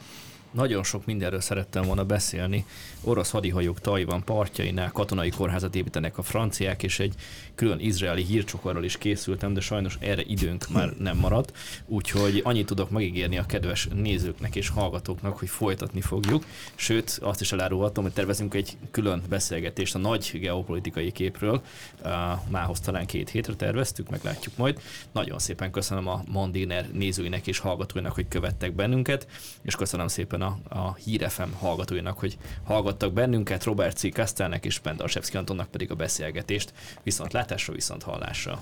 [SPEAKER 3] Nagyon sok mindenről szerettem volna beszélni. Orosz hadihajók Tajvan partjainál katonai kórházat építenek a franciák, és egy külön izraeli hírcsokorról is készültem, de sajnos erre időnk már nem maradt. Úgyhogy annyit tudok megígérni a kedves nézőknek és hallgatóknak, hogy folytatni fogjuk. Sőt, azt is elárulhatom, hogy tervezünk egy külön beszélgetést a nagy geopolitikai képről. Mához talán két hétre terveztük, meglátjuk majd. Nagyon szépen köszönöm a Mondiner nézőinek és hallgatóinak, hogy követtek bennünket, és köszönöm szépen a, a Hír FM hallgatóinak, hogy hallgattak bennünket, Robert C. Kastelnek és Pendarsevszki Antonnak pedig a beszélgetést. Viszont Viszontlátásra, viszont hallásra.